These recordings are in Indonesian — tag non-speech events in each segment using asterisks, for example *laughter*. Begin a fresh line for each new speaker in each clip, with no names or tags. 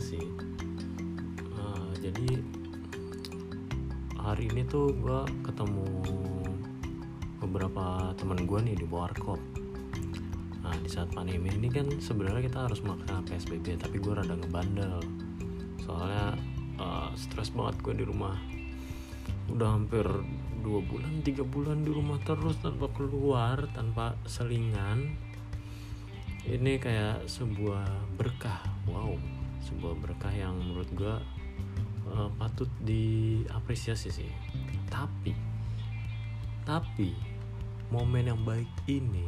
sih. Uh, jadi hari ini tuh gue ketemu beberapa teman gue nih di warkop nah di saat pandemi ini kan sebenarnya kita harus makan psbb tapi gue rada ngebandel. Soalnya uh, stres banget gue di rumah. Udah hampir dua bulan tiga bulan di rumah terus tanpa keluar tanpa selingan. Ini kayak sebuah berkah. Wow sebuah berkah yang menurut gue uh, patut diapresiasi sih. Tapi tapi momen yang baik ini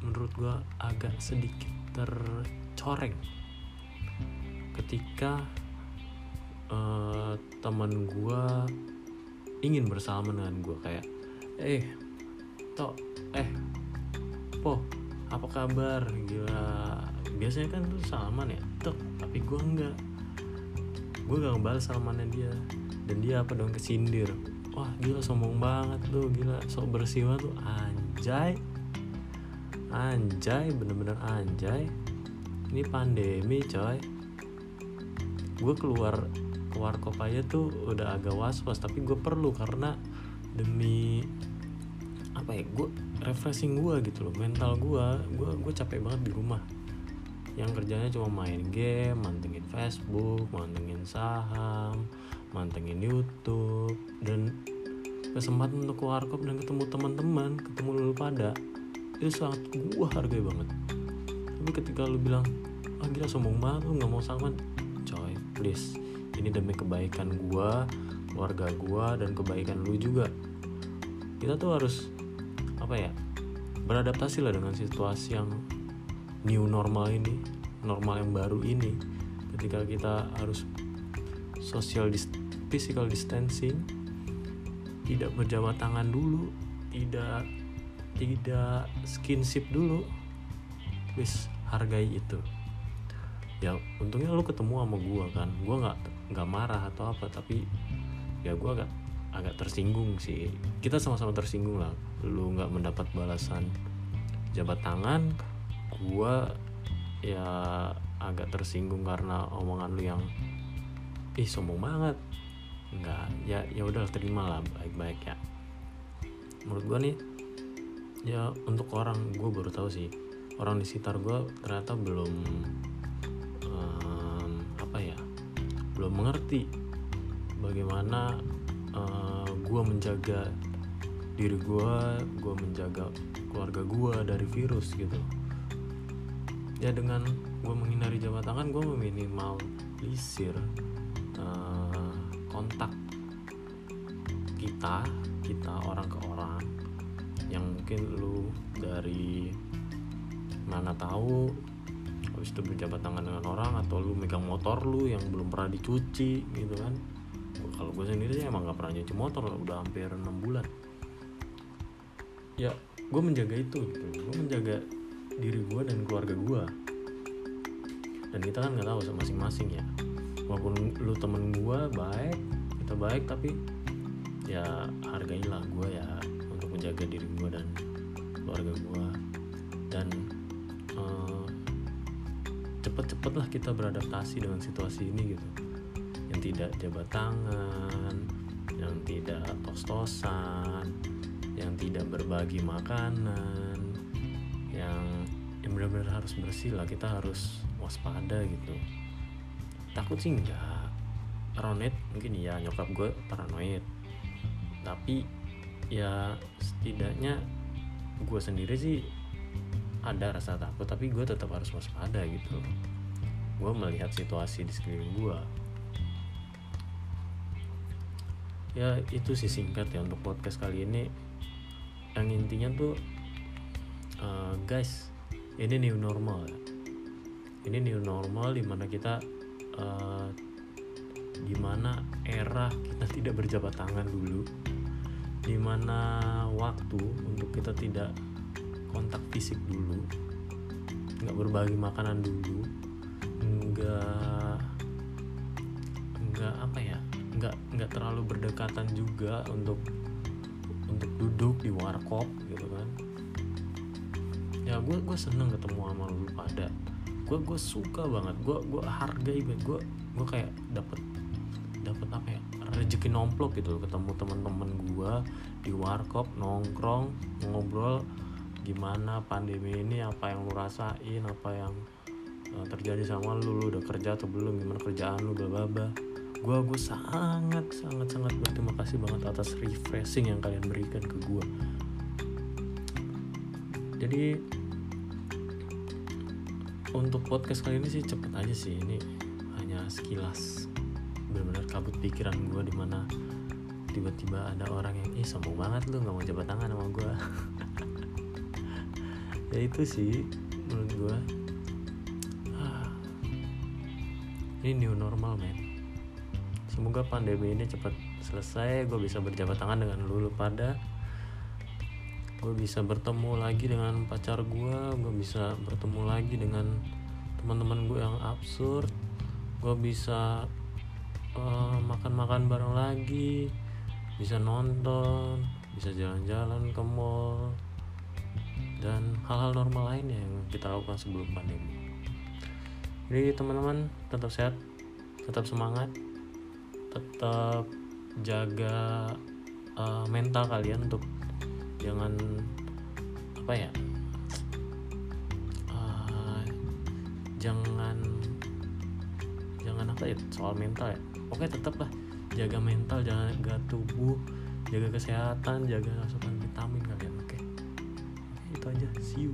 menurut gue agak sedikit tercoreng. Ketika uh, teman gue ingin bersalaman dengan gue kayak eh tok eh po apa kabar? Gila biasanya kan tuh salaman ya? Tok tapi gue enggak. Gue gak ngebales salamannya dia. Dan dia apa dong kesindir. Wah gila sombong banget tuh gila. Sok bersih banget tuh anjay. Anjay bener-bener anjay. Ini pandemi coy. Gue keluar keluar kop aja tuh udah agak was-was. Tapi gue perlu karena demi apa ya gue refreshing gue gitu loh. Mental gue gue gue capek banget di rumah yang kerjanya cuma main game mantengin Facebook mantengin saham mantengin YouTube dan kesempatan untuk keluar kop dan ketemu teman-teman ketemu lu pada itu sangat gue hargai banget. Tapi ketika lu bilang ah gila sombong banget lu nggak mau salaman coy please. Ini demi kebaikan gue keluarga gue dan kebaikan lu juga. Kita tuh harus apa ya beradaptasi lah dengan situasi yang new normal ini normal yang baru ini. Ketika kita harus social dis physical distancing tidak berjabat tangan dulu tidak tidak skinship dulu wis hargai itu. Ya untungnya lu ketemu sama gua kan. Gua nggak nggak marah atau apa tapi ya gua agak agak tersinggung sih. Kita sama-sama tersinggung lah. Lu nggak mendapat balasan jabat tangan gua ya agak tersinggung karena omongan lu yang ih sombong banget. Nggak ya ya udah terima lah baik-baik ya. Menurut gua nih ya untuk orang gue baru tahu sih orang di sekitar gue ternyata belum um, apa ya belum mengerti bagaimana uh, gue menjaga diri gue gue menjaga keluarga gue dari virus gitu ya dengan gue menghindari jabat tangan gue meminimalisir uh, kontak kita kita orang ke orang yang mungkin lu dari mana tahu habis itu berjabat tangan dengan orang atau lu megang motor lu yang belum pernah dicuci gitu kan. Kalau gue sendiri sih emang gak pernah nyuci motor udah hampir enam bulan. Ya gue menjaga itu gitu. Gue menjaga diri gue dan keluarga gue dan kita kan nggak tahu sama masing-masing ya. Walaupun lu temen gue baik kita baik tapi ya hargailah gue ya untuk menjaga diri gue dan keluarga gue dan uh, cepet-cepet lah kita beradaptasi dengan situasi ini gitu. Yang tidak jabat tangan yang tidak tos-tosan yang tidak berbagi makanan benar-benar harus bersih lah kita harus waspada gitu. Takut sih enggak. Paranoid mungkin ya nyokap gue paranoid. Tapi ya setidaknya gue sendiri sih ada rasa takut tapi gue tetap harus waspada gitu. Gue melihat situasi di sekeliling gue ya itu sih singkat ya untuk podcast kali ini. Yang intinya tuh uh, guys ini new normal. Ini new normal di mana kita uh, di mana era kita *laughs* tidak berjabat tangan dulu. Di mana waktu untuk kita tidak kontak fisik dulu. Nggak berbagi makanan dulu. Nggak nggak apa ya? Nggak nggak terlalu berdekatan juga untuk untuk duduk di warkop gitu kan ya gue gue seneng ketemu sama lu pada. Gue gue suka banget. Gue gue hargai banget. Gue gue kayak dapet dapet apa ya rezeki nomplok gitu ketemu teman-teman gue di warkop nongkrong ngobrol gimana pandemi ini apa yang lu rasain apa yang uh, terjadi sama lu lu udah kerja atau belum gimana kerjaan lu bla bla gue gue sangat sangat sangat berterima kasih banget atas refreshing yang kalian berikan ke gue jadi untuk podcast kali ini sih cepet aja sih. Ini hanya sekilas benar-benar kabut pikiran gue di mana tiba-tiba ada orang yang ih sombong banget lu nggak mau jabat tangan sama gue *laughs* ya itu sih menurut gue ah, ini new normal men. Semoga pandemi ini cepat selesai gue bisa berjabat tangan dengan lu, lu pada gue bisa bertemu lagi dengan pacar gue gue bisa bertemu lagi dengan teman-teman gue yang absurd. Gue bisa uh, makan-makan bareng lagi bisa nonton bisa jalan-jalan ke mall dan hal-hal normal lainnya yang kita lakukan sebelum pandemi. Jadi teman-teman tetap sehat tetap semangat tetap jaga uh, mental kalian untuk jangan apa ya uh, jangan jangan apa ya soal mental ya. Oke tetap lah jaga mental jaga tubuh jaga kesehatan jaga asupan vitamin kalian oke itu aja. See you